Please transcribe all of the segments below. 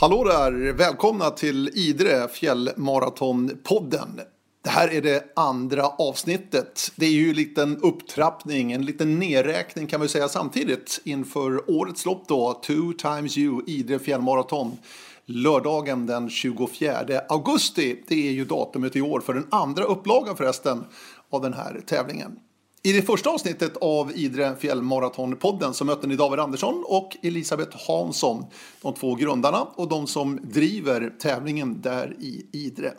Hallå där! Välkomna till Idre fjällmaratonpodden. Det här är det andra avsnittet. Det är ju en liten upptrappning, en liten nedräkning kan vi säga samtidigt inför årets lopp då, Two times you, Idre fjällmaraton. Lördagen den 24 augusti, det är ju datumet i år för den andra upplagan förresten av den här tävlingen. I det första avsnittet av Idre fjällmaratonpodden så mötte ni David Andersson och Elisabeth Hansson, de två grundarna och de som driver tävlingen där i Idre.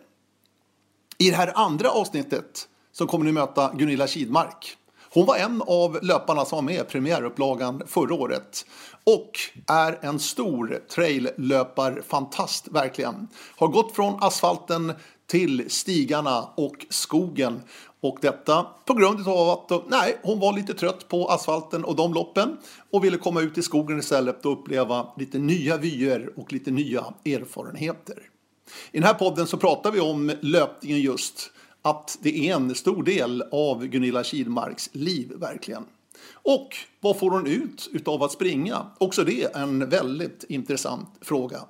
I det här andra avsnittet så kommer ni möta Gunilla Kidmark. Hon var en av löparna som var med i premiärupplagan förra året och är en stor traillöparfantast verkligen. Har gått från asfalten till stigarna och skogen och detta på grund av att nej, hon var lite trött på asfalten och de loppen och ville komma ut i skogen istället och uppleva lite nya vyer och lite nya erfarenheter. I den här podden så pratar vi om löpningen just, att det är en stor del av Gunilla Kidmarks liv verkligen. Och vad får hon ut utav att springa? Också det är en väldigt intressant fråga.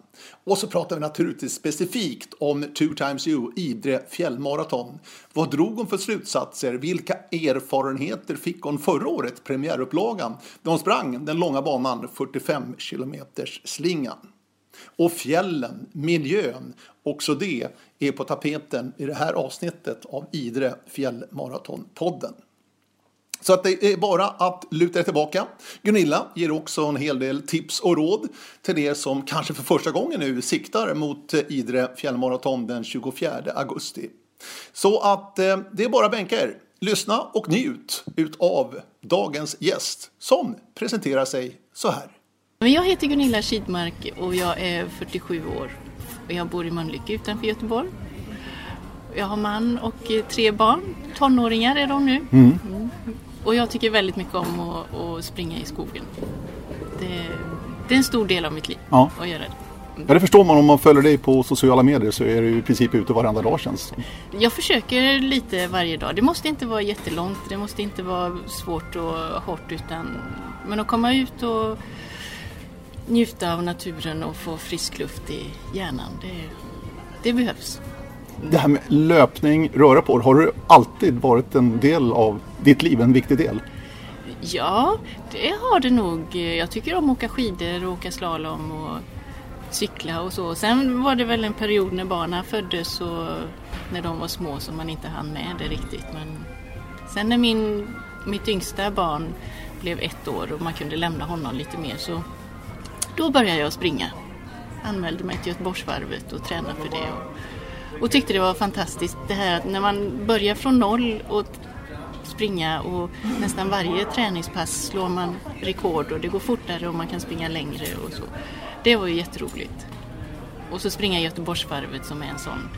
Och så pratar vi naturligtvis specifikt om Two Times You, Idre fjällmaraton. Vad drog hon för slutsatser? Vilka erfarenheter fick hon förra året, premiärupplagan, när hon sprang den långa banan 45 kilometers slingan? Och fjällen, miljön, också det är på tapeten i det här avsnittet av Idre fjällmaratonpodden. Så att det är bara att luta er tillbaka. Gunilla ger också en hel del tips och råd till er som kanske för första gången nu siktar mot Idre fjällmaraton den 24 augusti. Så att eh, det är bara att bänka er. Lyssna och njut av dagens gäst som presenterar sig så här. Jag heter Gunilla Kidmark och jag är 47 år. Jag bor i Mölnlycke utanför Göteborg. Jag har man och tre barn. Tonåringar är de nu. Mm. Och jag tycker väldigt mycket om att, att springa i skogen. Det, det, är en stor del av mitt liv ja. att göra det. Ja, det förstår man om man följer dig på sociala medier så är du i princip ute varenda dag känns Jag försöker lite varje dag. Det måste inte vara jättelångt, det måste inte vara svårt och hårt utan men att komma ut och njuta av naturen och få frisk luft i hjärnan, det, det behövs det här med löpning, röra på har det alltid varit en del av ditt liv, en viktig del? Ja, det har det nog. Jag tycker om att åka skidor och åka slalom och cykla och så. Sen var det väl en period när barnen föddes och när de var små som man inte hann med det riktigt. Men sen när min, mitt yngsta barn blev ett år och man kunde lämna honom lite mer så då började jag springa. Anmälde mig till Göteborgsvarvet och tränade för det. Och och tyckte det var fantastiskt det här att när man börjar från noll och springa och nästan varje träningspass slår man rekord och det går fortare och man kan springa längre och så. Det var ju jätteroligt. Och så springa Göteborgsvarvet som är en sån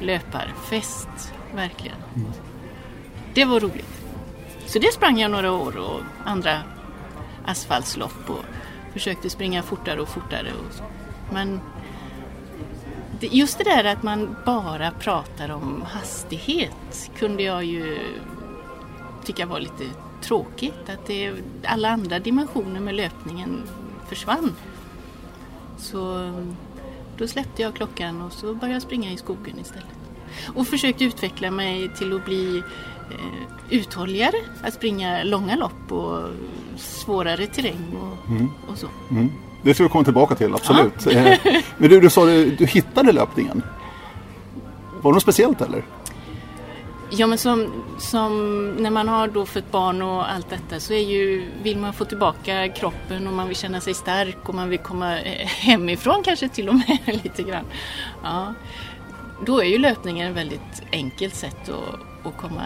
löparfest, verkligen. Mm. Det var roligt. Så det sprang jag några år och andra asfaltslopp och försökte springa fortare och fortare. Och så. Men just det där att man bara pratar om hastighet kunde jag ju tycka var lite tråkigt. Att det, alla andra dimensioner med löpningen försvann. Så då släppte jag klockan och så började jag springa i skogen istället. Och försökte utveckla mig till att bli eh, uthålligare, att springa långa lopp och svårare terräng och, mm. och så. Mm. Det ska vi komma tillbaka till, absolut. Ja. Eh, men du, du sa att du hittade löpningen. Var det något speciellt eller? Ja men som, som, när man har då fött barn och allt detta så är ju, vill man få tillbaka kroppen och man vill känna sig stark och man vill komma eh, hemifrån kanske till och med lite grann. Ja. Då är ju löpningen ett väldigt enkelt sätt att, att komma,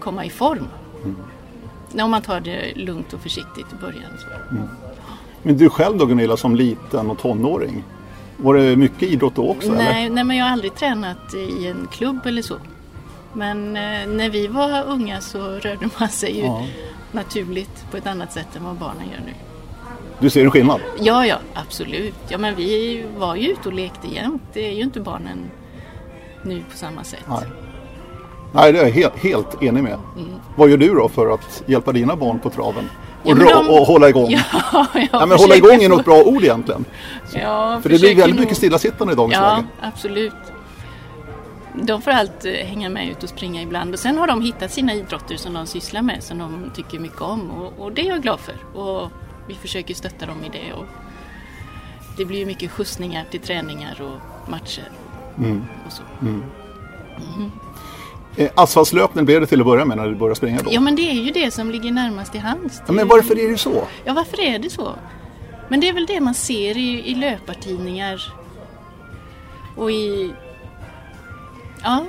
komma i form. Mm. Om man tar det lugnt och försiktigt i början. Mm. Men du själv då Gunilla som liten och tonåring? Var det mycket idrott då också? Nej, nej men jag har aldrig tränat i en klubb eller så. Men eh, när vi var unga så rörde man sig ju ja. naturligt på ett annat sätt än vad barnen gör nu. Du ser en skillnad? Ja, ja, absolut. Ja, men vi var ju ute och lekte jämt. Det är ju inte barnen nu på samma sätt. Nej, Nej det är jag helt, helt enig med. Mm. Vad gör du då för att hjälpa dina barn på traven? Och, ja, de... och hålla igång. Ja, ja, men hålla igång är något bra ord egentligen. Ja, För det blir väldigt mycket stillasittande i dagens ja, läge. Absolut. De får allt hänga med ut och springa ibland och sen har de hittat sina idrotter som de sysslar med som de tycker mycket om och, och det är jag glad för. Och vi försöker stötta dem i det. Och det blir mycket skjutsningar till träningar och matcher. Mm. Och så. Mm. Mm. Eh, asfaltslöpning blev det till att börja med när du började springa då? Ja men det är ju det som ligger närmast till hands. Ja, men varför är det så? Ja varför är det så? Men det är väl det man ser i, i löpartidningar och i... Ja,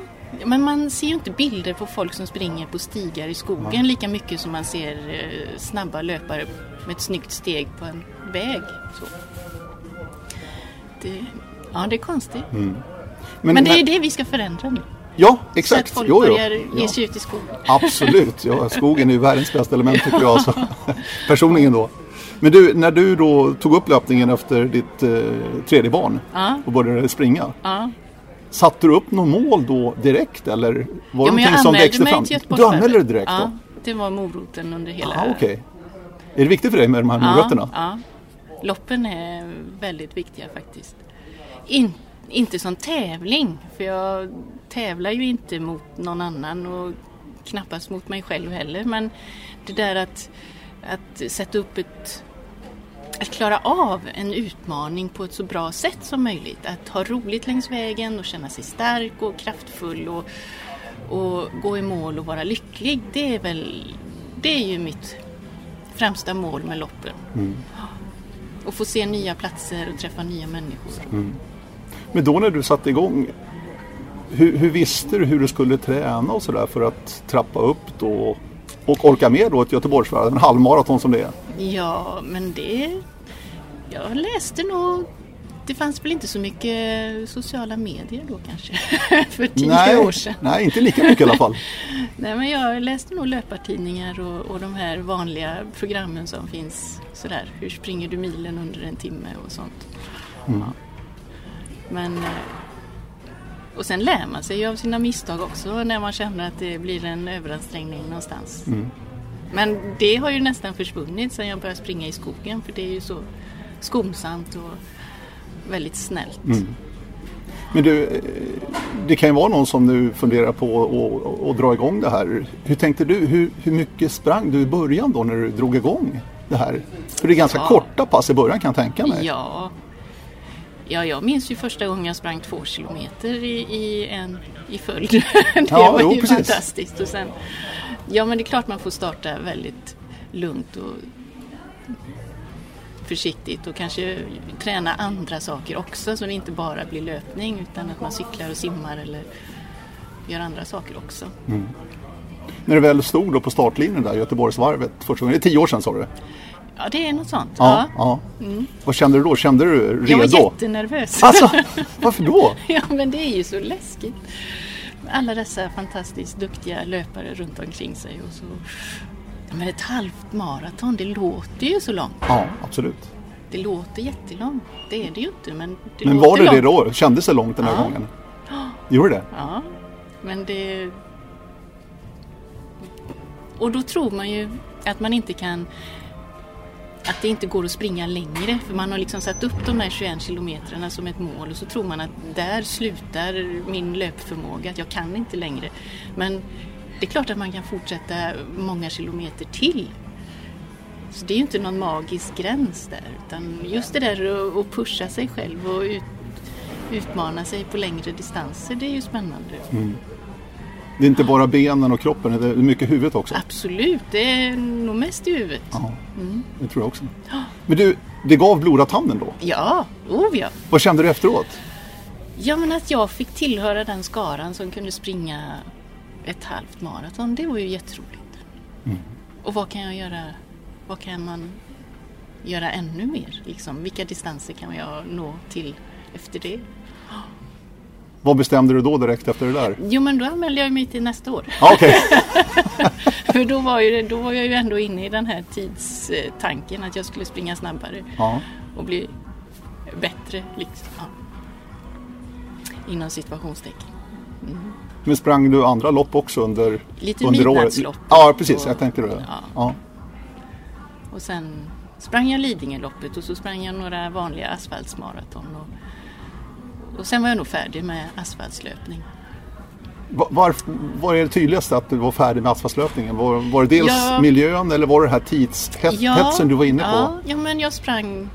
men man ser ju inte bilder på folk som springer på stigar i skogen ja. lika mycket som man ser eh, snabba löpare med ett snyggt steg på en väg. Så. Det, ja, det är konstigt. Mm. Men, men, det är det vi ska förändra nu. Ja, exakt. Så att folk jo, börjar ge ja. sig ut i skogen. Absolut, ja, skogen är ju världens bästa element tycker jag. Alltså. Personligen då. Men du, när du då tog upp löpningen efter ditt eh, tredje barn ja. och började springa. Ja. Satte du upp något mål då direkt eller var ja, det någonting som växte fram? Du anmälde dig direkt ja, då? det var moroten under hela... Ah, okay. Är det viktigt för dig med de här morötterna? Ja, loppen är väldigt viktiga faktiskt. In, inte som tävling, för jag tävlar ju inte mot någon annan och knappast mot mig själv heller. Men det där att, att sätta upp ett att klara av en utmaning på ett så bra sätt som möjligt. Att ha roligt längs vägen och känna sig stark och kraftfull och, och gå i mål och vara lycklig. Det är väl det är ju mitt främsta mål med loppen. Mm. Och få se nya platser och träffa nya människor. Mm. Men då när du satte igång, hur, hur visste du hur du skulle träna och sådär för att trappa upp då och orka med då ett Göteborgsvarv, en halvmaraton som det är? Ja, men det... Jag läste nog... Det fanns väl inte så mycket sociala medier då kanske, för tio nej, år sedan. Nej, inte lika mycket i alla fall. nej, men jag läste nog löpartidningar och, och de här vanliga programmen som finns. Sådär, hur springer du milen under en timme och sånt. Mm. Ja. Men... Eh, och sen lär man sig av sina misstag också när man känner att det blir en överansträngning någonstans. Mm. Men det har ju nästan försvunnit sedan jag började springa i skogen för det är ju så skonsamt och väldigt snällt. Mm. Men du, det kan ju vara någon som nu funderar på att dra igång det här. Hur tänkte du? Hur, hur mycket sprang du i början då när du drog igång det här? För det är ganska ja. korta pass i början kan jag tänka mig. Ja, Ja, jag minns ju första gången jag sprang två kilometer i, i, en, i följd. det ja, var jo, ju precis. fantastiskt. Och sen, ja, men det är klart man får starta väldigt lugnt och försiktigt och kanske träna andra saker också så det inte bara blir löpning utan att man cyklar och simmar eller gör andra saker också. Mm. När du väl stod då på startlinjen där, Göteborgsvarvet, första gången, det är tio år sedan sa du? Ja, det är något sånt. Ja, ja. Mm. Vad kände du då? Kände du redo? Jag var jättenervös. Alltså, varför då? ja, men det är ju så läskigt. Alla dessa fantastiskt duktiga löpare runt omkring sig. Och så... Ja, men ett halvt maraton, det låter ju så långt. Ja, absolut. Det låter jättelångt. Det är det ju inte, men det Men var det långt. det då? Kändes det långt den här Ja. gången? Gjorde det? Ja, men det... Och då tror man ju att man inte kan... Att det inte går att springa längre för man har liksom satt upp de här 21 kilometrarna som ett mål och så tror man att där slutar min löpförmåga, att jag kan inte längre. Men det är klart att man kan fortsätta många kilometer till. Så det är ju inte någon magisk gräns där utan just det där att- pusha sig själv och utmana sig på längre distanser, det är ju spännande. Mm. Det är inte bara benen och kroppen, det är mycket huvudet också. Absolut, det är nog mest i huvudet. Ja, Mm. det tror jag också. Men du, det gav blodat handen då? Ja, oh ja. Vad kände du efteråt? Ja, men att jag fick tillhöra den skaran som kunde springa ett halvt maraton, det var ju jätteroligt. Mm. Och vad kan jag göra? Vad kan man göra ännu mer? Liksom, vilka distanser kan jag nå till efter det? Vad bestämde du då direkt efter det där? Jo, men då anmälde jag mig till nästa år. Ja, Okej, För då var, ju, då var jag ju ändå inne i den här tidstanken att jag skulle springa snabbare ja. och bli bättre. Liksom. Ja. Inom situationstecken. Men sprang du andra lopp också under, Lite under året? midnattslopp. Ja, precis. Och- Jag tänkte det. Ja. Ja. Och sen sprang jag Lidingöloppet och så sprang jag några vanliga asfaltsmaraton. Och, och sen var jag nog färdig med asfaltslöpning. Var, var är det tydligaste att du var färdig med asfaltslöpningen? Var, var det dels ja, miljön eller var det den här tidshetsen ja, du var inne på? Ja, ja, men jag sprang...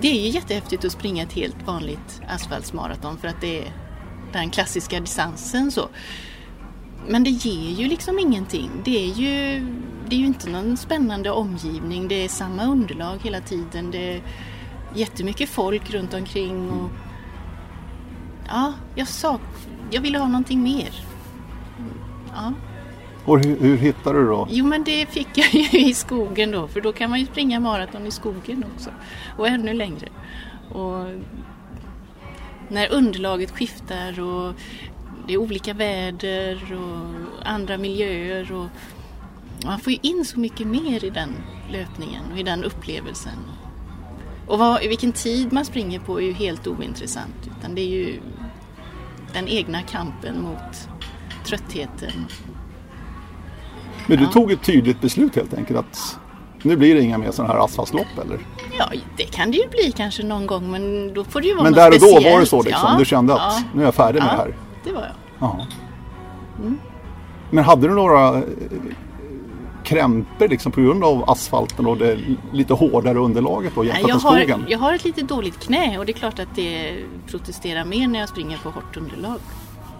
Det är ju jättehäftigt att springa ett helt vanligt asfaltsmaraton för att det är den klassiska distansen så. Men det ger ju liksom ingenting. Det är ju, det är ju inte någon spännande omgivning. Det är samma underlag hela tiden. Det är jättemycket folk runt omkring. Och, ja, jag, sak, jag ville ha någonting mer. Ja. Och hur, hur hittade du då? Jo men det fick jag ju i skogen då för då kan man ju springa maraton i skogen också. Och ännu längre. Och när underlaget skiftar och det är olika väder och andra miljöer. Och man får ju in så mycket mer i den löpningen och i den upplevelsen. Och vad, vilken tid man springer på är ju helt ointressant. Utan det är ju den egna kampen mot tröttheten. Men du ja. tog ett tydligt beslut helt enkelt att nu blir det inga mer sådana här asfaltslopp eller? Ja, det kan det ju bli kanske någon gång men då får det ju vara Men där och då var det så liksom? Ja. Du kände att ja. nu är jag färdig med det här? det var jag. Ja. Mm. Men hade du några krämpor liksom på grund av asfalten och det lite hårdare underlaget då jämfört jag med skogen? Har, jag har ett lite dåligt knä och det är klart att det protesterar mer när jag springer på hårt underlag.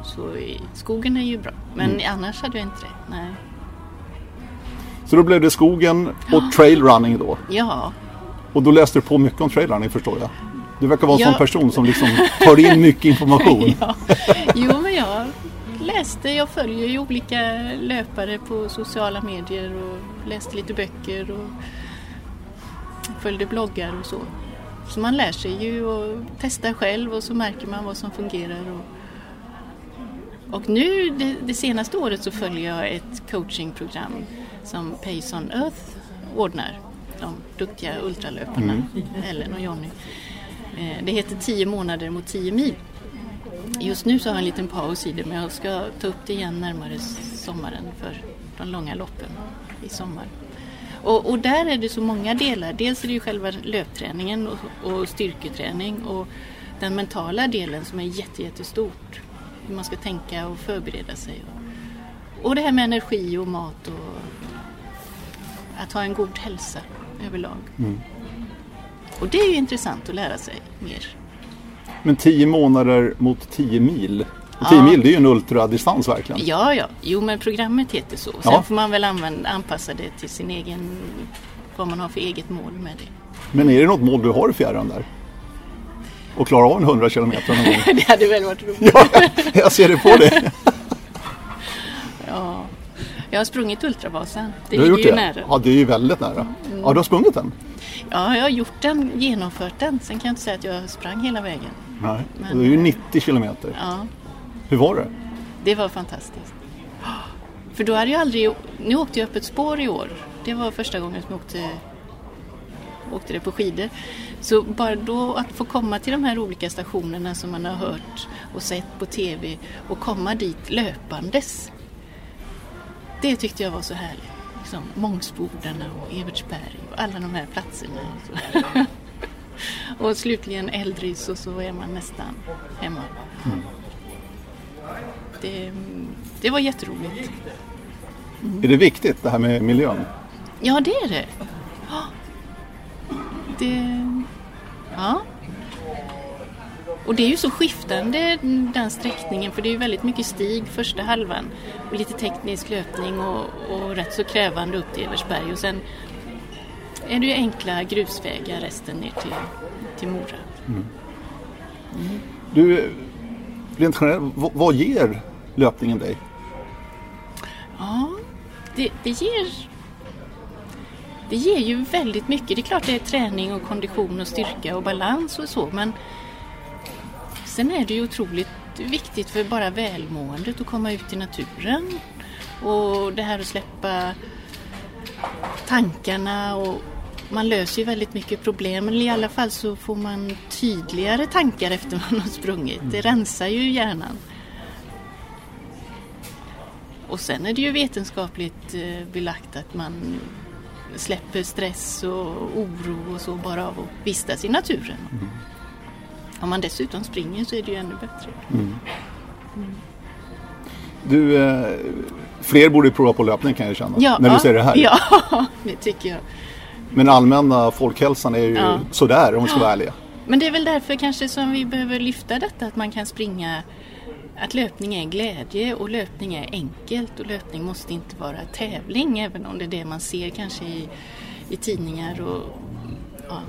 Så i, skogen är ju bra, men mm. annars hade jag inte det. Nej. Så då blev det skogen och trailrunning då? Ja. Och då läste du på mycket om trailrunning förstår jag? Du verkar vara en ja. sån person som liksom tar in mycket information. ja. Jo, men jag läste, jag följer ju olika löpare på sociala medier och läste lite böcker och följde bloggar och så. Så man lär sig ju och testar själv och så märker man vad som fungerar. Och, och nu det, det senaste året så följer jag ett coachingprogram som Pace on Earth ordnar. De duktiga ultralöparna, mm. Ellen och Jonny. Eh, det heter 10 månader mot 10 mil. Just nu så har jag en liten paus i det men jag ska ta upp det igen närmare sommaren för de långa loppen i sommar. Och, och, där är det så många delar. Dels är det ju själva löpträningen och, och styrketräning och den mentala delen som är jätte, jättestort. Hur man ska tänka och förbereda sig. Och, det här med energi och mat och att ha en god hälsa överlag. Mm. Och det är ju intressant att lära sig mer. Men 10 månader mot 10 mil. Och 10 ja. mil det är ju en ultradistans verkligen. Ja, ja. Jo, men programmet heter så. Sen ja. får man väl använda, anpassa det till sin egen, vad man har för eget mål med det. Men är det något mål du har i fjärran där? Och klara av en 100 kilometer någon gång? det hade väl varit roligt. ja, jag ser det på det. ja. Jag har sprungit Ultravasan. Det ligger ju det? nära. Ja, det är ju väldigt nära. Mm. Ja, du har sprungit den? Ja, jag har gjort den, genomfört den. Sen kan jag inte säga att jag sprang hela vägen. Nej, Men, det är ju 90 kilometer. Ja. Hur var det? Det var fantastiskt. För då hade jag aldrig... Nu åkte jag öppet spår i år. Det var första gången som jag åkte, åkte det på skidor. Så bara då att få komma till de här olika stationerna som man har hört och sett på TV och komma dit löpandes. Det tyckte jag var så härligt liksom Mångsbodarna och Evertsberg och alla de här platserna. Och, slutligen Eldris och så är man nästan hemma. Mm. Det, det var jätteroligt. Mm. Är det viktigt det här med miljön? Ja, det är det. Det... Ja. Och det är ju så skiftande den sträckningen för det är ju väldigt mycket stig första halvan och lite teknisk löpning och, och rätt så krävande upp till Eversberg och sen är det ju enkla grusvägar resten ner till, till Mora. Mm. Mm. Du, rent generellt, vad, ger löpningen dig? Ja, det, det ger det ger ju väldigt mycket. Det är klart det är träning och kondition och styrka och balans och så men Sen är det ju otroligt viktigt för bara välmåendet att komma ut i naturen. Och det här att släppa tankarna och man löser ju väldigt mycket problem, eller i alla fall så får man tydligare tankar efter man har sprungit. Det rensar ju hjärnan. Och sen är det ju vetenskapligt eh, belagt att man släpper stress och oro och så bara av att vistas i naturen. Mm. Om man dessutom springer så är det ju ännu bättre. Mm. Du, eh, fler borde prova på löpning kan jag känna. Ja, när du säger det här. Ja, det tycker jag. Men allmänna folkhälsan är ju ja. sådär om vi ska vara ärliga. Men det är väl därför kanske som vi behöver lyfta detta att man kan springa att löpning är glädje och löpning är enkelt och löpning måste inte vara tävling även om det är det man ser kanske i, i tidningar och ja,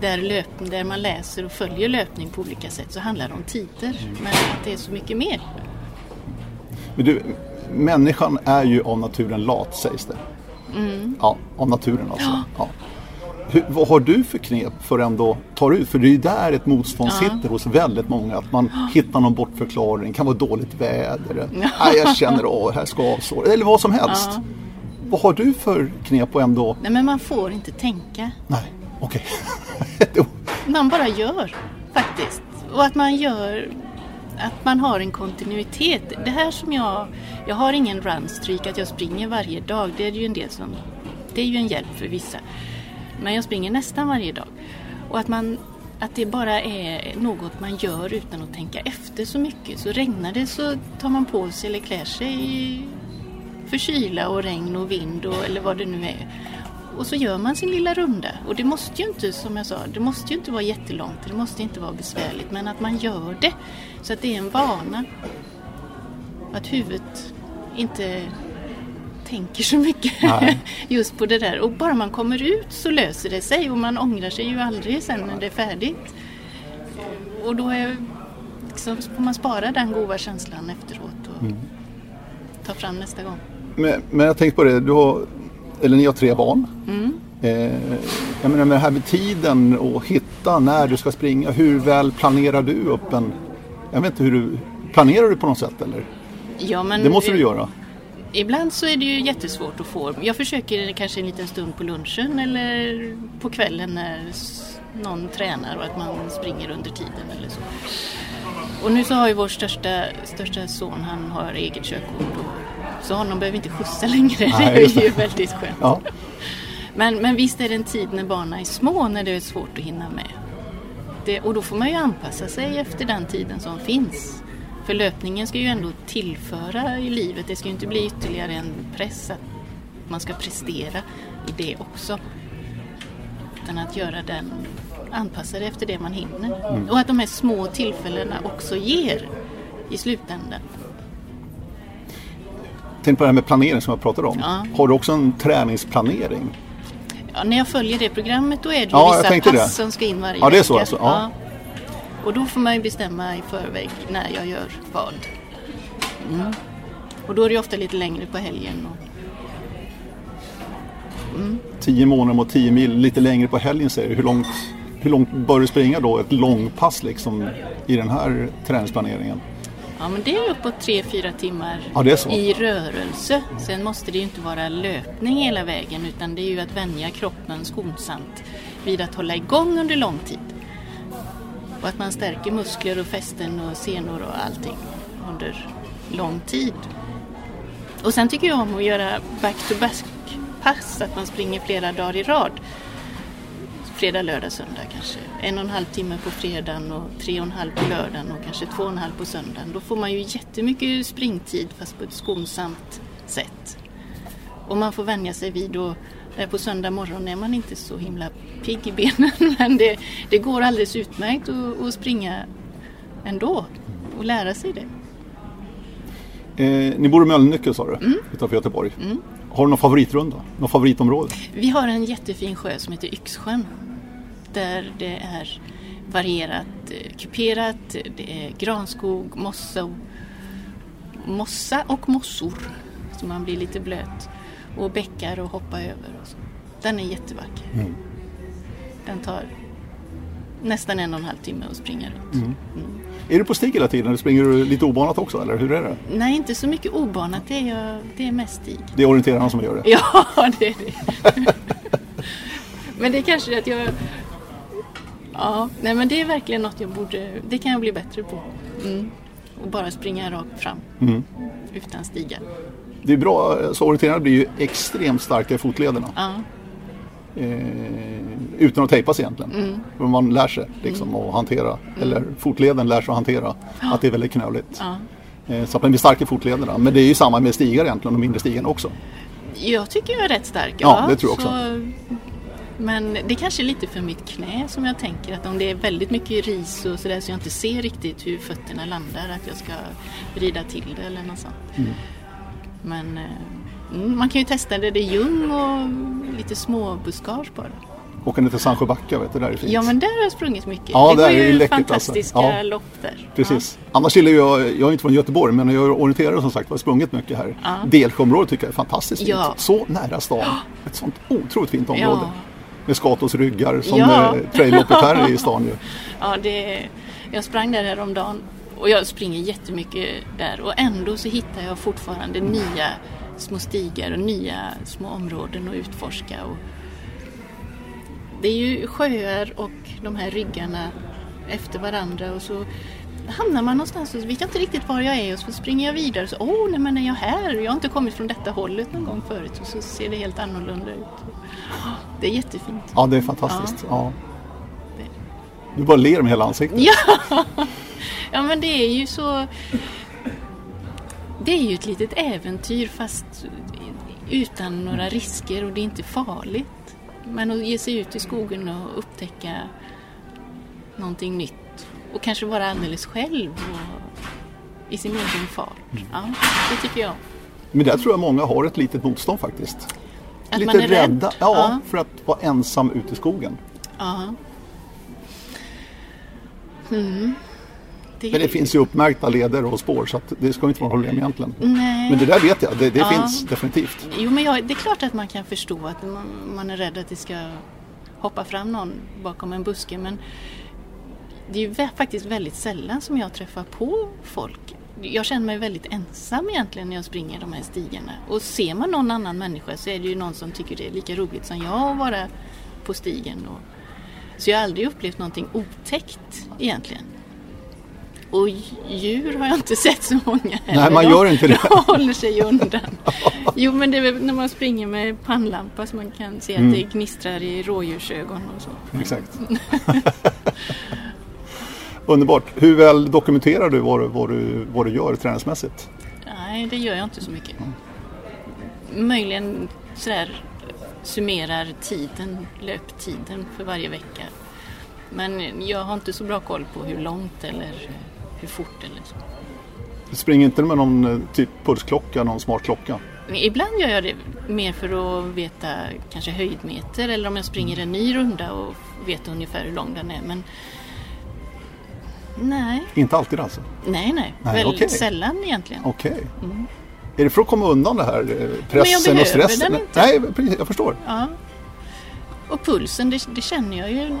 där, löp, där man läser och följer löpning på olika sätt så handlar det om tider men att det är så mycket mer. Men du, människan är ju av naturen lat sägs det. Mm. Ja, av naturen alltså. Ja. Hur, vad har du för knep för att ändå ta ut? För det är ju där ett motstånd ja. sitter hos väldigt många. Att man hittar någon bortförklaring. Det kan vara dåligt väder. Ja. Nej, jag känner att här ska avsår. Eller vad som helst. Ja. Vad har du för knep att ändå? Nej, men man får inte tänka. Nej, okej. Okay. man bara gör faktiskt. Och att man gör att man har en kontinuitet. Det här som jag, jag har ingen runstreak att jag springer varje dag. Det är ju en del som, det är ju en hjälp för vissa. Men jag springer nästan varje dag. Och att, man, att det bara är något man gör utan att tänka efter så mycket. Så regnar det så tar man på sig eller klär sig för kyla och regn och vind och, eller vad det nu är. Och så gör man sin lilla runda. Och det måste ju inte, som jag sa, det måste ju inte vara jättelångt. Det måste inte vara besvärligt. Men att man gör det så att det är en vana. Att huvudet inte tänker så mycket just på det där. Och bara man kommer ut så löser det sig och man ångrar sig ju aldrig sen när det är färdigt. Och då är, liksom, får man spara den goda känslan efteråt och mm. ta fram nästa gång. Men, men jag tänkte på det, du har, eller ni har tre barn. Mm. Eh, jag menar med det här med tiden och hitta när du ska springa. Hur väl planerar du upp en... Jag vet inte hur du... Planerar du på något sätt eller? Ja, men det måste du göra. Ibland så är det ju jättesvårt att få. Jag försöker kanske en liten stund på lunchen eller på kvällen när någon tränar och att man springer under tiden eller så. Och nu så har ju vår största, största son, han har eget körkort så honom behöver vi inte skjutsa längre. Nej, det är ju väldigt skönt. Ja. Men, men visst är det en tid när barnen är små när det är svårt att hinna med. Det, och då får man ju anpassa sig efter den tiden som finns. För löpningen ska ju ändå tillföra i livet. Det ska ju inte bli ytterligare en press att man ska prestera i det också. Utan att göra den anpassad efter det man hinner. Mm. Och att de här små tillfällena också ger i slutändan. Tänk på det här med planering som jag pratade om. Ja. Har du också en träningsplanering? Ja, när jag följer det programmet då är det ju ja, vissa pass det. som ska in varje Ja, det är så alltså? Ja. Och då får man ju bestämma i förväg när jag gör vad. Mm. Och då är det ofta lite längre på helgen. Och... Mm. Tio månader mot tio mil, lite längre på helgen säger du. Hur långt, hur långt bör du springa då? Ett långpass liksom i den här träningsplaneringen? Ja men det är uppåt tre fyra timmar ja, i rörelse. Sen måste det ju inte vara löpning hela vägen utan det är ju att vänja kroppen skonsamt vid att hålla igång under lång tid. Och att man stärker muskler och fästen och senor och allting under lång tid. Och sen tycker jag om att göra back-to-back-pass, att man springer flera dagar i rad. Fredag, lördag, söndag kanske. En och en halv timme på fredagen och tre och en halv på lördagen och kanske två och en halv på söndagen. Då får man ju jättemycket springtid fast på ett skonsamt sätt. Och man får vänja sig vid att Eh, på söndag morgon är man inte så himla pigg i benen men det, det går alldeles utmärkt att, att springa ändå och lära sig det. Eh, ni bor i Mölnlycke sa du, mm. utanför Göteborg. Mm. Har du någon favoritrunda? Något favoritområde? Vi har en jättefin sjö som heter Yxsjön. Där det är varierat eh, kuperat, det är granskog, mossa, mossa och mossor. Så man blir lite blöt och bäckar och hoppa över. Och så. Den är jättevacker. Mm. Den tar nästan en och en halv timme att springa runt. Mm. Mm. Är du på stig hela tiden? Springer du lite obanat också eller hur är det? Nej, inte så mycket obanat. Det är, jag, det är mest stig. Det är orienterarna som gör det? Ja, det är det. men det är kanske att jag... Ja, nej men det är verkligen något jag borde... Det kan jag bli bättre på. Mm. Och bara springa rakt fram. Mm. Utan stigar det är bra, så orienterarna blir ju extremt starka i fotlederna. Ja. Eh, utan att tejpas egentligen. Mm. För Man lär sig liksom att hantera, eller fotleden lär sig att hantera att det är väldigt knöligt. Ja. Eh, så att man blir stark i fotlederna. Men det är ju samma med stigar egentligen, de mindre stigarna också. Jag tycker jag är rätt stark. Ja, det tror jag också. Så, men det kanske är lite för mitt knä som jag tänker att om det är väldigt mycket ris och sådär så jag inte ser riktigt hur fötterna landar att jag ska vrida till det eller något sånt. Mm. Men eh, mm, man kan ju testa det. Det är ljung och lite små buskage bara. Åka ner till Sandsjöbacka, vet du, där är fint. Ja men där har jag sprungit mycket. Ja, det går är ju läckert, alltså. fantastiska Ja. lopp där. Precis. Annars gillar jag, jag är inte från Göteborg men jag orienterar som sagt, jag har sprungit mycket här. Ja. Delsjöområdet tycker jag är fantastiskt fint. Ja. Så nära stan. Ett sånt otroligt fint område. Med Skatos ryggar som Ja. ja. trailloppet här i stan ju. Ja, det, jag sprang där häromdagen och jag springer jättemycket där och ändå så hittar jag fortfarande nya små stigar och nya små områden att utforska. Och det är ju sjöar och de här ryggarna efter varandra och så hamnar man någonstans och vet jag inte riktigt var jag är och så springer jag vidare och så åh, nej men är jag här? Jag har inte kommit från detta hållet någon gång förut och så ser det helt annorlunda ut. Det är jättefint. Ja, det är fantastiskt. Ja. Du bara ler med hela ansiktet. Ja. ja, men det är ju så... Det är ju ett litet äventyr fast utan några risker och det är inte farligt. Men att ge sig ut i skogen och upptäcka någonting nytt och kanske vara alldeles själv och i sin egen fart. Ja, det tycker jag. Men där tror jag många har ett litet motstånd faktiskt. Att Lite man är rädd. rädda ja, Ja. för att vara ensam ute i skogen. Ja. Mm. Men det finns ju uppmärkta leder och spår så det ska inte vara något problem egentligen. Nej. Men det där vet jag, det, det Ja. finns definitivt. Jo, men jag, det är klart att man kan förstå att man, man är rädd att det ska hoppa fram någon bakom en buske. Men det är ju faktiskt väldigt sällan som jag träffar på folk. Jag känner mig väldigt ensam egentligen när jag springer de här stigarna. Och ser man någon annan människa så är det ju någon som tycker det är lika roligt som jag att vara på stigen. Och, så jag har aldrig upplevt någonting otäckt egentligen. Och djur har jag inte sett så många heller. Nej, man gör inte det. De håller sig undan. Jo, men det är väl när man springer med pannlampa så man kan se Mm. att det gnistrar i rådjursögon och så. Exakt. Underbart. Hur väl dokumenterar du vad, du- vad, du, vad du gör träningsmässigt? Nej, det gör jag inte så mycket. Möjligen sådär summerar tiden, löptiden för varje vecka. Men jag har inte så bra koll på hur långt eller hur fort eller så. Du springer inte med någon eh, typ pulsklocka, någon smart klocka? Ibland gör jag det mer för att veta kanske höjdmeter eller om jag springer en ny runda och vet ungefär hur lång den är. Men nej, Inte alltid alltså? nej, nej. Nej, Väldigt okej. sällan egentligen. Okej. Är det för att komma undan det här eh, pressen och behöver stressen? den inte. Nej, jag förstår. Ja. Och pulsen, det, det känner jag ju.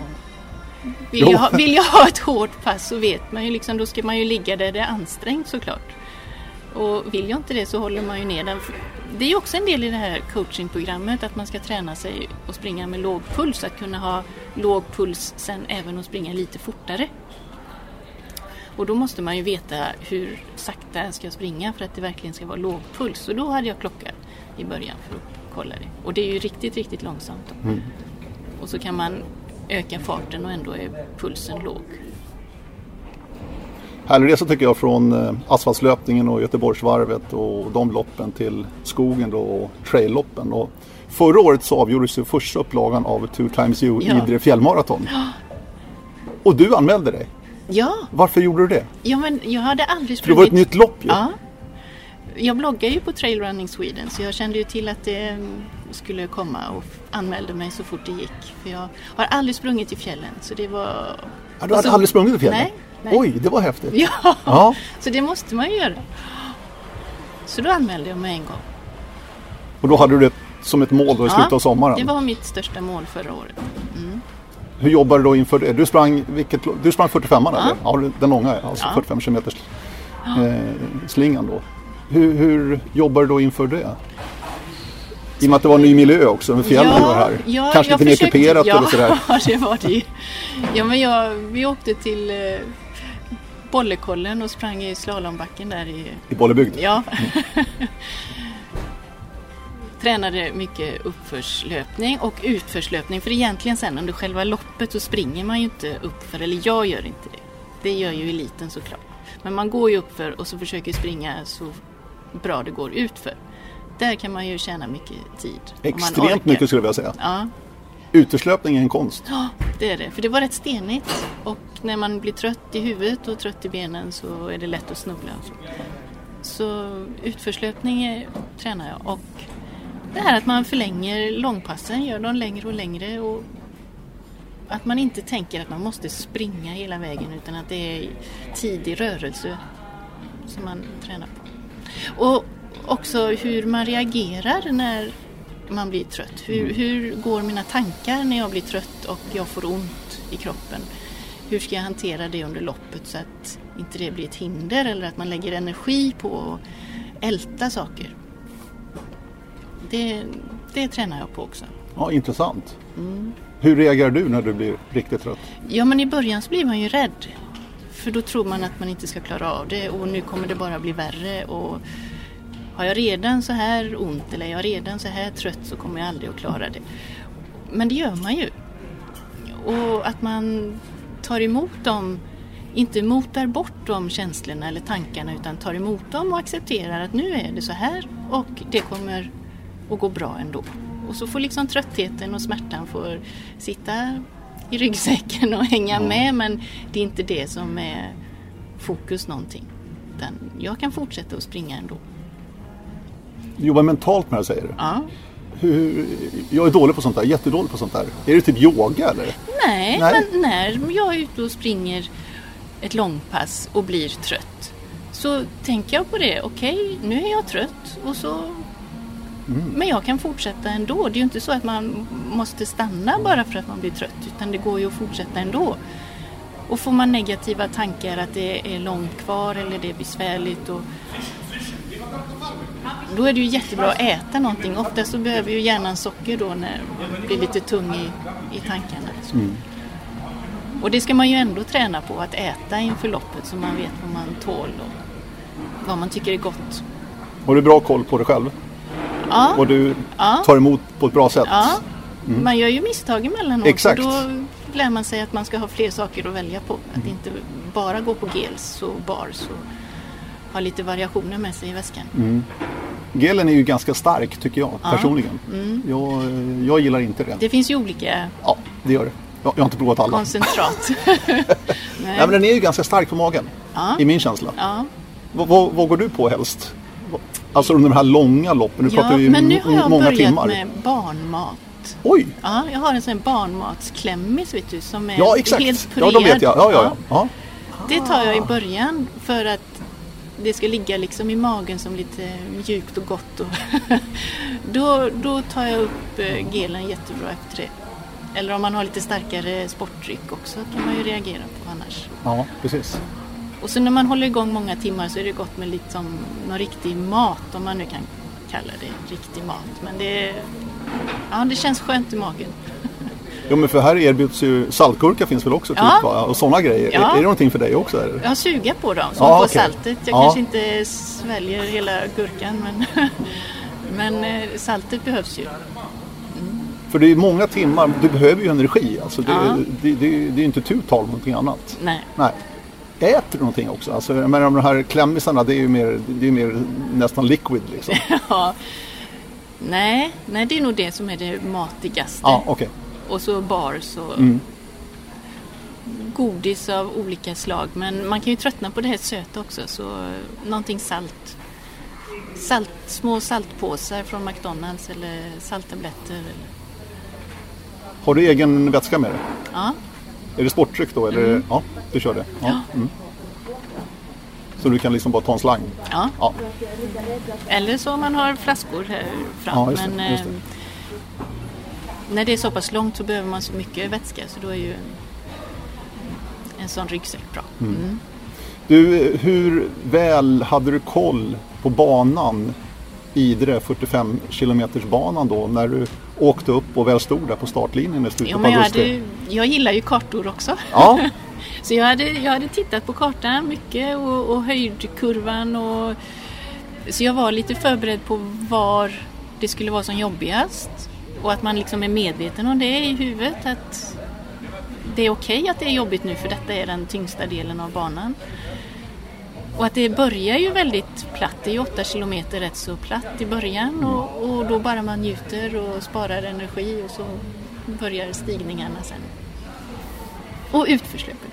Vill jag, ha, vill jag ha ett hårt pass så vet man ju liksom, då ska man ju ligga där det är ansträngt såklart. Och vill jag inte det så håller man ju ner den. Det är också en del i det här coachingprogrammet att man ska träna sig och springa med låg puls. Att kunna ha låg puls sen även och springa lite fortare. Och då måste man ju veta hur sakta ska jag springa för att det verkligen ska vara låg puls. Och då hade jag klocka i början för att kolla det. Och det är ju riktigt, riktigt långsamt. Då. Och så kan man öka farten och ändå är pulsen låg. Härlig resa tycker jag från eh, asfaltslöpningen och Göteborgsvarvet och de loppen till skogen då och trailloppen. Och förra året så avgjordes ju första upplagan av Two Times You Ja. Idre fjällmaraton. Och du anmälde dig. Ja, Varför gjorde du det? ja men jag hade aldrig För det var ett sprungit... nytt lopp ju. Ja. Jag bloggar ju på Trail Running Sweden så jag kände ju till att det mm, skulle komma och anmälde mig så fort det gick. För jag har aldrig sprungit i fjällen så det var... Ja, du hade så- aldrig sprungit i fjällen? Nej. nej. Oj, det var häftigt. Ja, Ja. så det måste man ju göra. Så då anmälde jag mig en gång. Och då hade du det som ett mål då i slutet av sommaren. det var mitt största mål förra året. Mm. Hur jobbar du då inför det? Du sprang, vilket, du sprang 45 Ja. eller? Ja, den långa, alltså Ja. 45 km eh, slingan då. Hur, hur jobbar du då inför det? I och med att det var en ny miljö också, med fjällen var här. ja, Kanske lite mer kuperat ja, eller sådär. Ja, det var det ju. Ja, men jag, vi åkte till eh, Bollekollen och sprang i slalombacken där i... I Bollebygd. Ja. tränade mycket uppförslöpning och utförslöpning. För egentligen sen under själva loppet så springer man ju inte uppför, eller jag gör inte det. Det gör ju eliten såklart. Men man går ju uppför och så försöker springa så bra det går utför. Där kan man ju tjäna mycket tid. Extremt mycket skulle jag vilja säga. Ja. Utförslöpning är en konst. Ja, det är det. För det var rätt stenigt. Och när man blir trött i huvudet och trött i benen så är det lätt att snubbla. Så, utförslöpning är, tränar jag. Och det här att man förlänger långpassen, gör dem längre och längre. Och att man inte tänker att man måste springa hela vägen utan att det är tidig rörelse som man tränar på. Och också hur man reagerar när man blir trött. Hur, mm. hur går mina tankar när jag blir trött och jag får ont i kroppen? Hur ska jag hantera det under loppet så att inte det blir ett hinder eller att man lägger energi på att älta saker. Det, det tränar jag på också. Ja, intressant. Mm. Hur reagerar du när du blir riktigt trött? Ja, men i början så blir man ju rädd. För då tror man att man inte ska klara av det och nu kommer det bara bli värre. Och har jag redan så här ont eller är jag redan så här trött så kommer jag aldrig att klara det. Men det gör man ju. Och att man tar emot dem, inte motar bort de känslorna eller tankarna utan tar emot dem och accepterar att nu är det så här och det kommer att gå bra ändå. Och så får liksom tröttheten och smärtan får sitta i ryggsäcken och hänga med men det är inte det som är fokus någonting. Utan jag kan fortsätta att springa ändå. Du jobbar mentalt med det säger du? Ja. Hur, jag är dålig på sånt där, jättedålig på sånt där. Är det typ yoga eller? Nej, Nej. men när jag är ute och springer ett långpass och blir trött så tänker jag på det. Okej, okay, nu är jag trött och så Mm. Men jag kan fortsätta ändå. Det är ju inte så att man måste stanna bara för att man blir trött utan det går ju att fortsätta ändå. Och får man negativa tankar att det är långt kvar eller det är besvärligt och då är det ju jättebra att äta någonting. Ofta så behöver ju hjärnan socker då när man blir lite tung i, i tankarna. Mm. Och det ska man ju ändå träna på, att äta inför loppet så man vet vad man tål och vad man tycker är gott. Har du bra koll på dig själv? Ja. Och du ja. tar emot på ett bra sätt? Ja, mm. man gör ju misstag emellanåt. Exakt. Och då lär man sig att man ska ha fler saker att välja på. Att mm. inte bara gå på gels och bars och ha lite variationer med sig i väskan. Mm. Gelen är ju ganska stark tycker jag ja. personligen. Mm. Jag, jag gillar inte det. Det finns ju olika Ja, det gör det. Jag, jag har inte provat alla. Koncentrat. Nej. men den är ju ganska stark på magen. I min känsla. Vad, går du på helst? Alltså under de här långa loppen. Nu ja, pratar vi men nu har jag många börjat timmar. med barnmat. Oj! Ja, jag har en sån barnmatsklämmis vet du, som är ja, exakt. helt purerad. Ja, de vet jag. Ja, ja, ja. Det tar jag i början för att det ska ligga liksom i magen som lite mjukt och gott. Och då, då tar jag upp eh, gelen jättebra efter det. Eller om man har lite starkare sporttryck också kan man ju reagera på annars. Ja, precis. Och så när man håller igång många timmar så är det gott med lite som någon riktig mat om man nu kan kalla det riktig mat. Men det, ja, det känns skönt i magen. Jo men för här erbjuds ju saltgurka finns väl också? Typ, ja. Och sådana grejer. Ja. Är, är det någonting för dig också? Eller? Jag suger på dem så ja, får okay. saltet. Jag ja. kanske inte sväljer hela gurkan men, men eh, saltet behövs ju. Mm. För det är många timmar, du behöver ju energi. Alltså det, ja. det, det, det, är inte tu tal om någonting annat. Nej. Nej. Äter någonting också? Alltså, men de här klämmisarna det är ju mer, det är mer nästan liquid liksom. ja. Nej, nej, det är nog det som är det matigaste. Ja, okay och så bars och mm. godis av olika slag. Men man kan ju tröttna på det här söta också så någonting salt. salt små saltpåsar från McDonalds eller salttabletter. Har du egen vätska med dig? Ja. Är det sporttryck då? Eller? Mm. Ja, du kör det? Ja. Mm. Så du kan liksom bara ta en slang? Ja. ja. Eller så om man har flaskor här fram. Ja, det, Men, det. Ehm, när det är så pass långt så behöver man så mycket vätska så då är ju en, en sån ryggsäck bra. Mm. Mm. Du, hur väl hade du koll på banan Idre 45 kilometers banan då när du åkte upp och väl stod där på startlinjen i slutet ja, men jag, hade, jag gillar ju kartor också. Ja. så jag hade, jag hade tittat på kartan mycket och, och höjdkurvan och så jag var lite förberedd på var det skulle vara som jobbigast. Och att man liksom är medveten om det i huvudet. Att det är okej okay att det är jobbigt nu för detta är den tyngsta delen av banan. Och att det börjar ju väldigt platt, det är ju 8 kilometer rätt så platt i början och, och då bara man njuter och sparar energi och så börjar stigningarna sen. Och utförslöpen.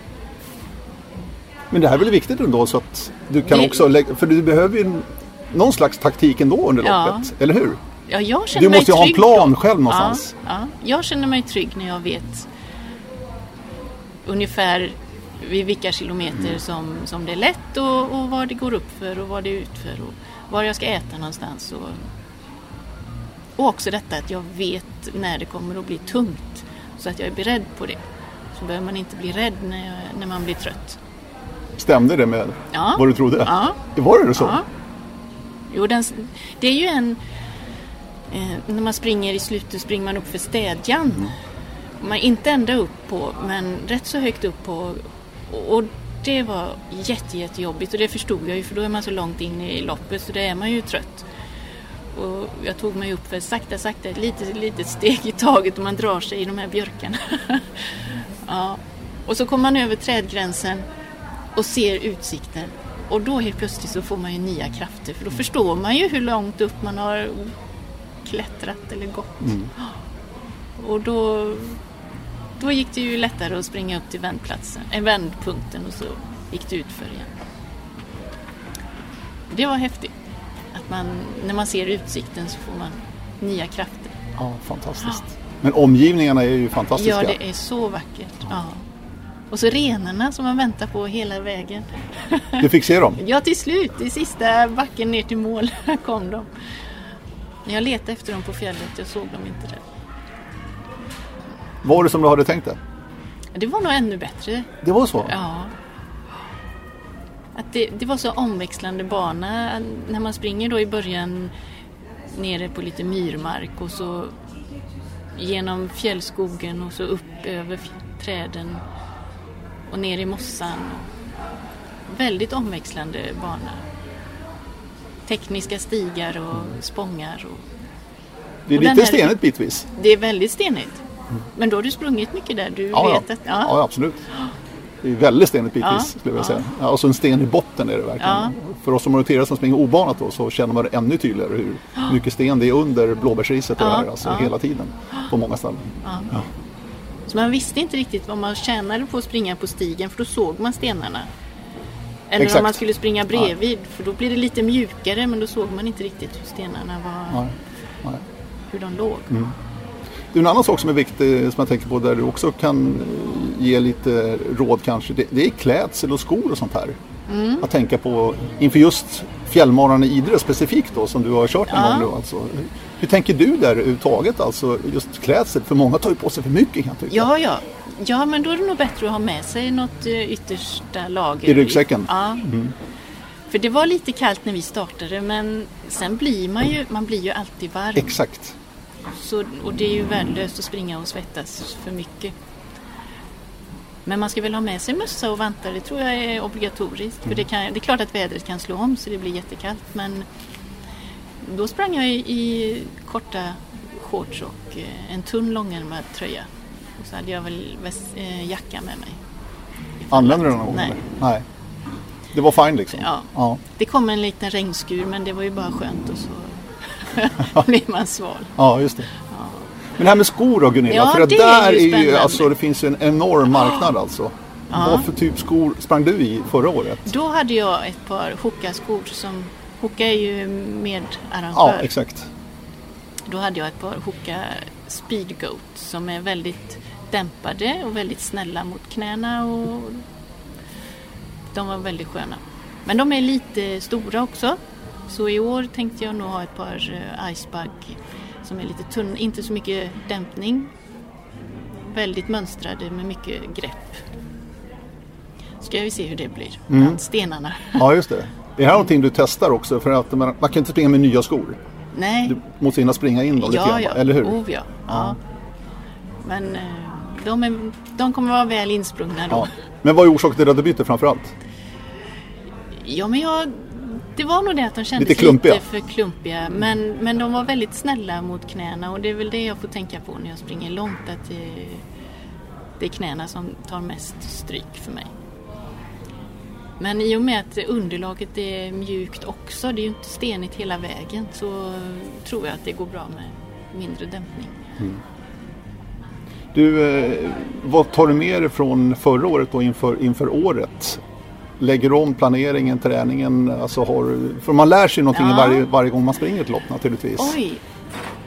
Men det här är väl viktigt ändå så att du kan det... också lägga, för du behöver ju någon slags taktik ändå under ja. loppet, eller hur? Ja, jag känner du måste ju ha en plan då. själv någonstans. Ja, ja, jag känner mig trygg när jag vet ungefär vid vilka kilometer mm. som, som det är lätt och, och vad det går upp för och vad det är utför och var jag ska äta någonstans. Och, och också detta att jag vet när det kommer att bli tungt så att jag är beredd på det. Så behöver man inte bli rädd när, jag, när man blir trött. Stämde det med ja. vad du trodde? Ja. Var det så? Ja. Jo, den, det är ju en... Eh, när man springer i slutet springer man upp för städjan. Mm. Man inte ända upp på, men rätt så högt upp på. Och det var jätte, jättejobbigt och det förstod jag ju för då är man så långt in i loppet så då är man ju trött. Och jag tog mig upp för sakta, sakta, ett litet, litet steg i taget och man drar sig i de här björkarna. ja. Och så kommer man över trädgränsen och ser utsikten. Och då helt plötsligt så får man ju nya krafter för då förstår man ju hur långt upp man har klättrat eller gått. Mm. Och då, då gick det ju lättare att springa upp till vändplatsen, äh, vändpunkten och så gick det utför igen. Det var häftigt. Att man, när man ser utsikten så får man nya krafter. Ja, fantastiskt. Ja. Men omgivningarna är ju fantastiska. Ja, det är så vackert. Ja. Och så renarna som man väntar på hela vägen. Du fick se dem? ja, till slut. I sista backen ner till mål kom de. Jag letade efter dem på fjället. Jag såg dem inte där. Var det som du hade tänkt det? Det var nog ännu bättre. Det var så? Ja. Att det, det var så omväxlande bana. När man springer då i början nere på lite myrmark och så genom fjällskogen och så upp över träden och ner i mossan. Väldigt omväxlande bana. Tekniska stigar och spångar. Och, det är och lite här, stenigt bitvis. Det är väldigt stenigt. Men då har du sprungit mycket där? Du ja, vet ja. Att, ja. ja, absolut. Det är väldigt stenigt bitvis ja, skulle jag säga. Ja, och så en sten i botten är det verkligen. För oss som orienterar som springer obanat då så känner man det ännu tydligare hur mycket sten det är under blåbärsriset och ja, här, alltså hela tiden på många ställen. Så man visste inte riktigt vad man tjänade på att springa på stigen för då såg man stenarna. Eller Exakt. om man skulle springa bredvid ja. för då blir det lite mjukare men då såg man inte riktigt hur stenarna var. Nej. Nej. Hur de låg. Mm. Det är en annan sak som är viktig som jag tänker på där du också kan ge lite råd kanske. Det, det är klädsel och skor och sånt här. Mm. Att tänka på inför just fjällmaran i Idre specifikt då som du har kört en ja. gång nu alltså. Hur tänker du där överhuvudtaget, alltså just klädsel? För många tar ju på sig för mycket kan jag tycka. Ja, ja. Ja, men då är det nog bättre att ha med sig något eh, yttersta lager. I ryggsäcken? Ja. Mm. För det var lite kallt när vi startade men sen blir man ju, man blir ju alltid varm. Exakt. Så, och det är ju värdelöst att springa och svettas för mycket. Men man ska väl ha med sig mössa och vantar, det tror jag är obligatoriskt. För det, kan, det är klart att vädret kan slå om så det blir jättekallt men då sprang jag i, i korta shorts och eh, en tunn långärmad tröja. Och så hade jag väl väst, eh, jacka med mig. Använde du den någon gång? Nej. Nej. Det var fine liksom? Ja. ja. Det kom en liten regnskur men det var ju bara skönt och så blir man sval. Ja, just det. Ja. Men det här med skor då Gunilla, ja, för det där är ju, är ju alltså, det finns ju en enorm marknad alltså. Ja. Vad för typ skor sprang du i förra året? Då hade jag ett par Hoka-skor som Hoka är ju medarrangör. Ja, exakt. Då hade jag ett par Hoka Speedgoat som är väldigt dämpade och väldigt snälla mot knäna och de var väldigt sköna. Men de är lite stora också. Så i år tänkte jag nog ha ett par eh, Icebug som är lite tunna, inte så mycket dämpning. Väldigt mönstrade med mycket grepp. Ska vi se hur det blir mm. bland stenarna. Ja, just det. Det här är någonting du testar också för att man, man kan inte springa med nya skor. Nej. Du måste hinna springa in dem ja, lite grann, ja. eller hur? Oh, ja. ja. Men eh, de, är, de kommer vara väl insprungna då. Ja. Men vad är orsaken till att du bytte framförallt? Ja, men jag Det var nog det att de kändes Lite klumpiga. lite för klumpiga. Men, men de var väldigt snälla mot knäna och det är väl det jag får tänka på när jag springer långt. Att det, det är knäna som tar mest stryk för mig. Men i och med att underlaget är mjukt också, det är ju inte stenigt hela vägen, så tror jag att det går bra med mindre dämpning. Du, eh, vad tar du med dig från förra året och inför, inför året? Lägger om planeringen, träningen? Alltså har, för man lär sig någonting Ja. varje, varje gång man springer ett lopp naturligtvis. Oj!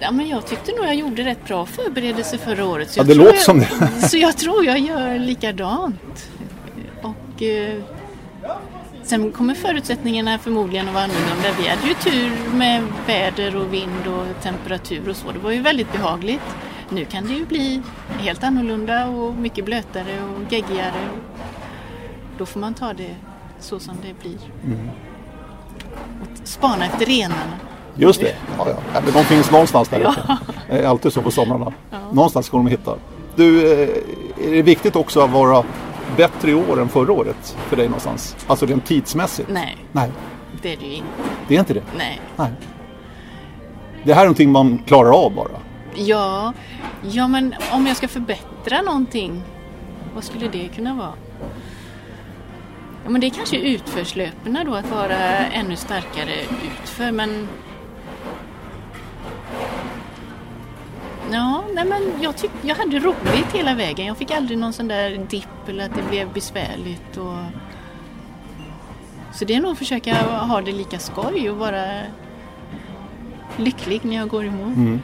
Ja, men jag tyckte nog jag gjorde rätt bra förberedelse förra året. Så Ja, det låter jag, som det. Så jag tror jag gör likadant. Och eh, sen kommer förutsättningarna förmodligen att vara annorlunda. Vi hade ju tur med väder och vind och temperatur och så. Det var ju väldigt behagligt. Nu kan det ju bli helt annorlunda och mycket blötare och geggigare. Då får man ta det så som det blir. Mm. Och spana efter renarna. Just det, ja, ja. Ja, de finns någonstans där ute. Det är alltid så på somrarna. Någonstans går de hitta. Du, eh, är det viktigt också att vara bättre i år än förra året för dig någonstans? Alltså rent tidsmässigt? Nej, Nej, det är det ju inte. det är inte det. Nej. Nej. Det här är någonting man klarar av bara. Ja, ja, men om jag ska förbättra någonting, vad skulle det kunna vara? Ja, men det är kanske utförslöperna då, att vara ännu starkare utför, men... Ja, nej men jag, tyck, jag hade roligt hela vägen. Jag fick aldrig någon sån där dipp eller att det blev besvärligt. Och... Så det är nog att försöka ha det lika skoj och vara lycklig när jag går i mål.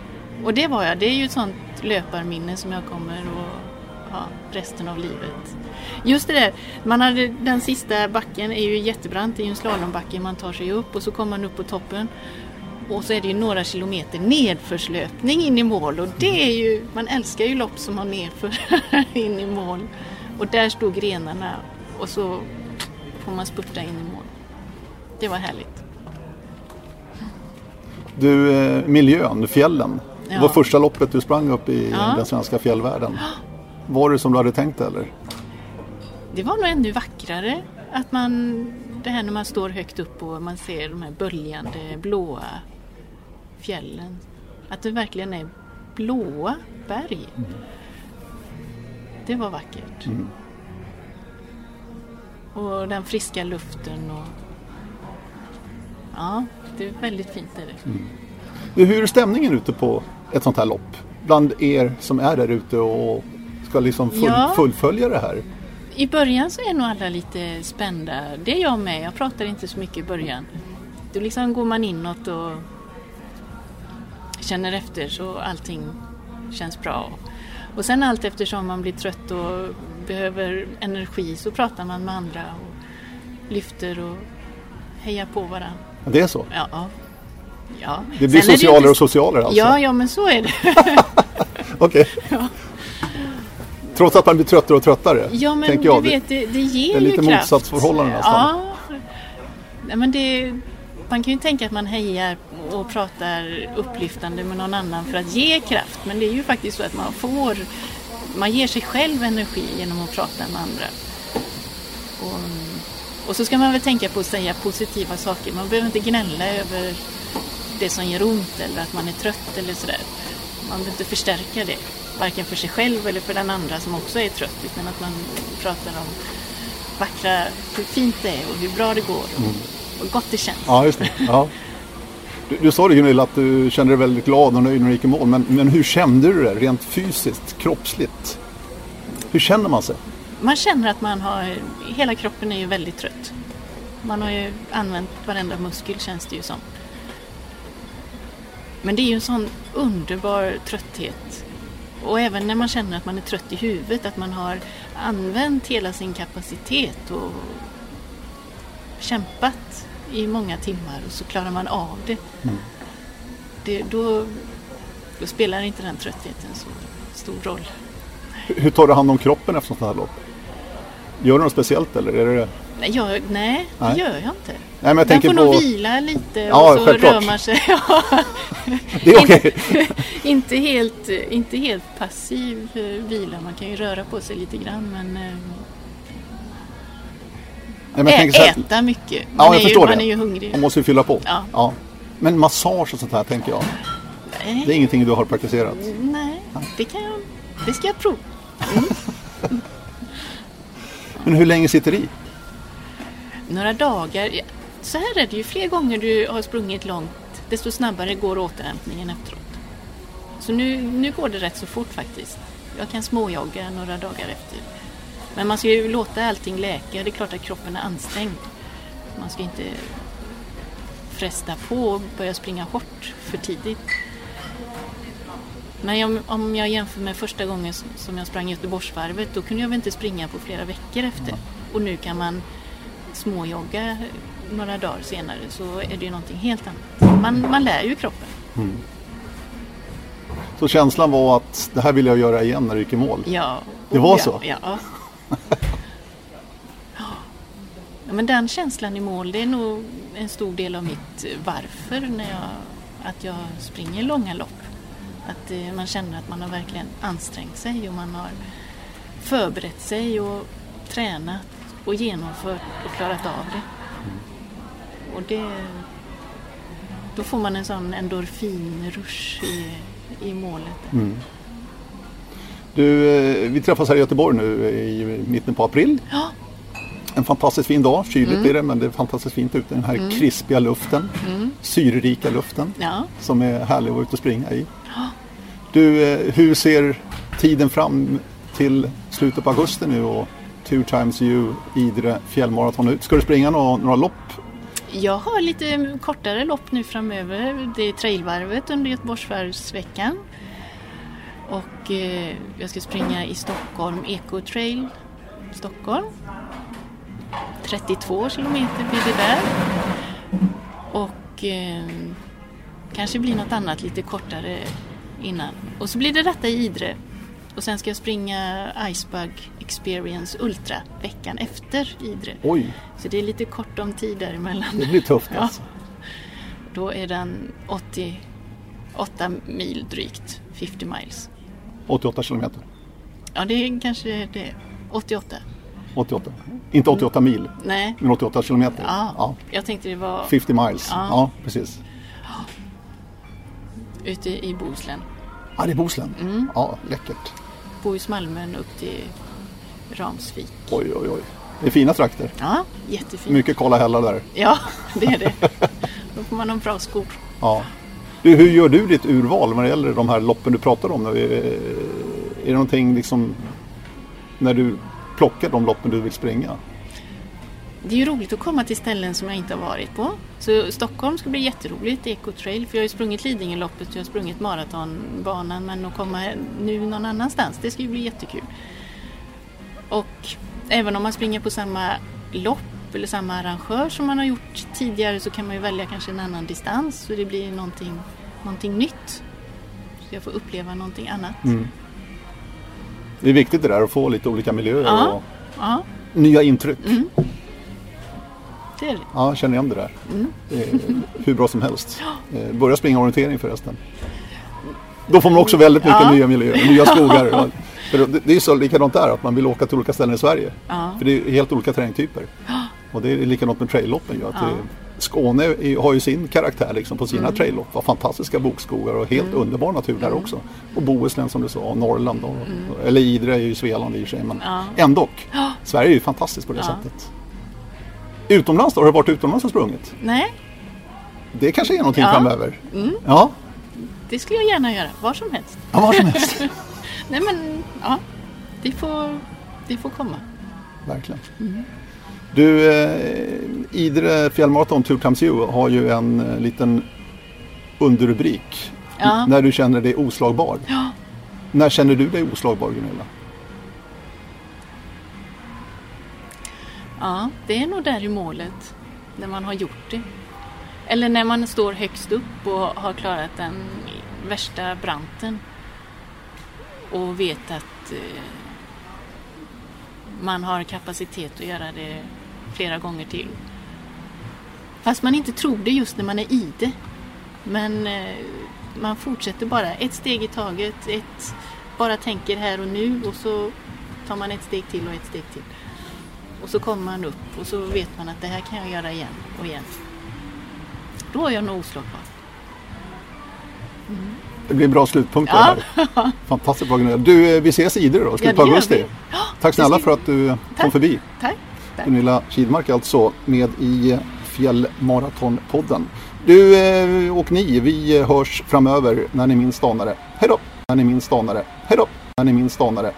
Och det var jag. Det är ju ett sånt löparminne som jag kommer att ha resten av livet. Just det där, man hade, den sista backen är ju jättebrant, det är ju en slalombacke man tar sig upp och så kommer man upp på toppen. Och så är det ju några kilometer nedförslöpning in i mål och det är ju, man älskar ju lopp som har nedför in i mål. Och där stod grenarna och så får man spurta in i mål. Det var härligt. Du, eh, miljön, fjällen. Det Ja. var första loppet du sprang upp i Ja. den svenska fjällvärlden. Var det som du hade tänkt eller? Det var nog ännu vackrare att man, det här när man står högt upp och man ser de här böljande blåa fjällen. Att det verkligen är blåa berg. Det var vackert. Och den friska luften och Ja, det är väldigt fint är det. Du, hur är stämningen ute på ett sånt här lopp? Bland er som är där ute och ska liksom full, Ja. fullfölja det här. I början så är nog alla lite spända. Det är jag med. Jag pratar inte så mycket i början. Då liksom går man inåt och känner efter så allting känns bra. Och sen allt eftersom man blir trött och behöver energi så pratar man med andra och lyfter och hejar på varandra. Det är så? Ja. ja. Det blir Sen är socialare inte- och socialare alltså? Ja, ja men så är det. Okej. Trots att man blir tröttare och tröttare? Ja men tänker du jag. vet, det, det ger det är ju lite kraft. motsatsförhållande nästan. Ja. Nej, men det, man kan ju tänka att man hejar och pratar upplyftande med någon annan för att ge kraft. Men det är ju faktiskt så att man får, man ger sig själv energi genom att prata med andra. Och, och så ska man väl tänka på att säga positiva saker. Man behöver inte gnälla över det som gör ont eller att man är trött eller sådär. Man behöver inte förstärka det. Varken för sig själv eller för den andra som också är trött. Utan att man pratar om vackra, hur fint det är och hur bra det går och hur gott det känns. Ja, just det. Ja. Du, du sa det Gunilla att du kände dig väldigt glad och nöjd när du gick i mål. Men, men hur kände du det rent fysiskt, kroppsligt? Hur känner man sig? Man känner att man har, hela kroppen är ju väldigt trött. Man har ju använt varenda muskel känns det ju som. Men det är ju en sån underbar trötthet. Och även när man känner att man är trött i huvudet, att man har använt hela sin kapacitet och kämpat i många timmar och så klarar man av det. det då, då spelar inte den tröttheten så stor roll. Hur- Hur tar du hand om kroppen efter sånt här lopp? Gör du något speciellt eller? Är det... Nej, jag, nej, det Nej. gör jag inte. Nej, men jag Den får på... nog vila lite Ja, och så självklart. rör man sig. Ja. Det är okej. inte, helt, inte helt passiv vila, man kan ju röra på sig lite grann men eh, Nej, men så här- Äta mycket. Ja, Man, jag är, ju, förstår man det. är ju hungrig. Man måste ju fylla på. Ja. Men massage och sånt här tänker jag. Nej, Det är ingenting du har praktiserat. nej, det kan jag... Det ska jag prova. Men hur länge sitter det i? Några dagar. Så här är det ju. Fler gånger du har sprungit långt, desto snabbare går återhämtningen efteråt. Så nu, nu går det rätt så fort faktiskt. Jag kan småjogga några dagar efter. Men man ska ju låta allting läka. Det är klart att kroppen är ansträngd. Man ska inte fresta på och börja springa hårt för tidigt. Men jag, om jag jämför med första gången som- jag sprang Göteborgsvarvet, då kunde jag väl inte springa på flera veckor efter. Och nu kan man småjogga några dagar senare så är det ju någonting helt annat. Man, man lär ju kroppen. Så känslan var att det här vill jag göra igen när det gick i mål. Ja. Det var oh, så? Ja. ja. Ja, men den känslan i mål, det är nog en stor del av mitt varför när jag, att jag springer långa lopp. Att eh, man känner att man har verkligen ansträngt sig och man har förberett sig och tränat och genomfört och klarat av det. Och det då får man en sån endorfinrush i, i målet. Du, eh, vi träffas här i Göteborg nu i mitten på april. Ja, En fantastiskt fin dag. Kyligt Mm. blir det men det är fantastiskt fint ute. Den här krispiga luften. Syrerika luften. ja. Som är härlig att vara ute och springa i. Du, eh, hur ser tiden fram till slutet på augusti nu och Two Times You Idre fjällmaraton ut? Ska du springa några, några lopp? Jag har lite kortare lopp nu framöver. Det är trailvarvet under Göteborgsvarvsveckan. Och eh, jag ska springa i Stockholm, Eco Trail Stockholm. 32 kilometer blir det där. Och eh, kanske blir något annat lite kortare innan. Och så blir det detta i Idre. Och sen ska jag springa Icebug Experience Ultra veckan efter Idre. Oj, Så det är lite kort om tid däremellan. det blir tufft Ja. alltså. Då är den 88 mil drygt, 50 miles. 88 kilometer. Ja, det är kanske det. 88. 88. Inte 88 mil, Nej, men 88 kilometer. ja, Ja. jag tänkte det var 50 miles. Ja, Ja. precis. Ute i Bohuslän. Ja, det är Bohuslän. Mm. Ja, läckert. Bohusmalmen upp till Ramsvik. Oj, oj, oj. Det är fina trakter. Ja, jättefint. Mycket kala hällar där. Ja, det är det. Då får man ha bra skor. Ja. Du, hur gör du ditt urval när det gäller de här loppen du pratar om? nu? Är det någonting liksom när du plockar de loppen du vill springa? Det är ju roligt att komma till ställen som jag inte har varit på. Så Stockholm ska bli jätteroligt, Eco Trail, för jag har ju sprungit Lidingöloppet och jag har sprungit maratonbanan men att komma nu någon annanstans, det ska ju bli jättekul. Och även om man springer på samma lopp eller samma arrangör som man har gjort tidigare så kan man ju välja kanske en annan distans så det blir någonting, någonting nytt. Så jag får uppleva någonting annat. Det är viktigt det där att få lite olika miljöer Ja. och Ja, nya intryck. det det. Ja, känner igen det där. Det är hur bra som helst. Eh, Börja springa orientering förresten. Då får man också väldigt mycket Ja. nya miljöer, nya skogar. Det- det är så likadant där, att man vill åka till olika ställen i Sverige. Ja. För det är helt olika terrängtyper. Och det är likadant med trailloppen. Ja. Skåne har ju sin karaktär liksom, på sina traillopp. Vad fantastiska bokskogar och helt underbar natur där också. Och Bohuslän som du sa, och Norrland. Och, Eller Idre är ju Svealand i och för sig. Men Ja. ändå. Sverige är ju fantastiskt på det Ja. sättet. Utomlands då? Har du varit utomlands och sprungit? Nej, Det kanske är någonting Ja. framöver. Ja, det skulle jag gärna göra, var som helst. ja var som helst. Nej men, ja. Det får, det får komma. Verkligen. Du, eh, Idre fjällmaraton Two Times You har ju en eh, liten underrubrik. Ja. När du känner dig oslagbar. Ja. När känner du dig oslagbar Gunilla? Ja, det är nog där i målet. När man har gjort det. Eller när man står högst upp och har klarat den värsta branten. Och vet att eh, man har kapacitet att göra det flera gånger till. Fast man inte tror det just när man är i det. Men eh, man fortsätter bara ett steg i taget. Ett, bara tänker här och nu och så tar man ett steg till och ett steg till. Och så kommer man upp och så vet man att det här kan jag göra igen och igen. Då är jag nog oslagbar. Det blir en bra slutpunkt Ja. det här. Fantastiskt bra Gunilla. Du, eh, vi ses i Idre då, slutet på gör augusti. Ja, Tack snälla för att du kom Tack. förbi. Tack. Tack. Gunilla Kidmark alltså med i Fjällmaratonpodden. Du eh, och ni, vi hörs framöver när ni minst anar det. Hej då! När ni minst anar det. Hej då! När ni minst anar det.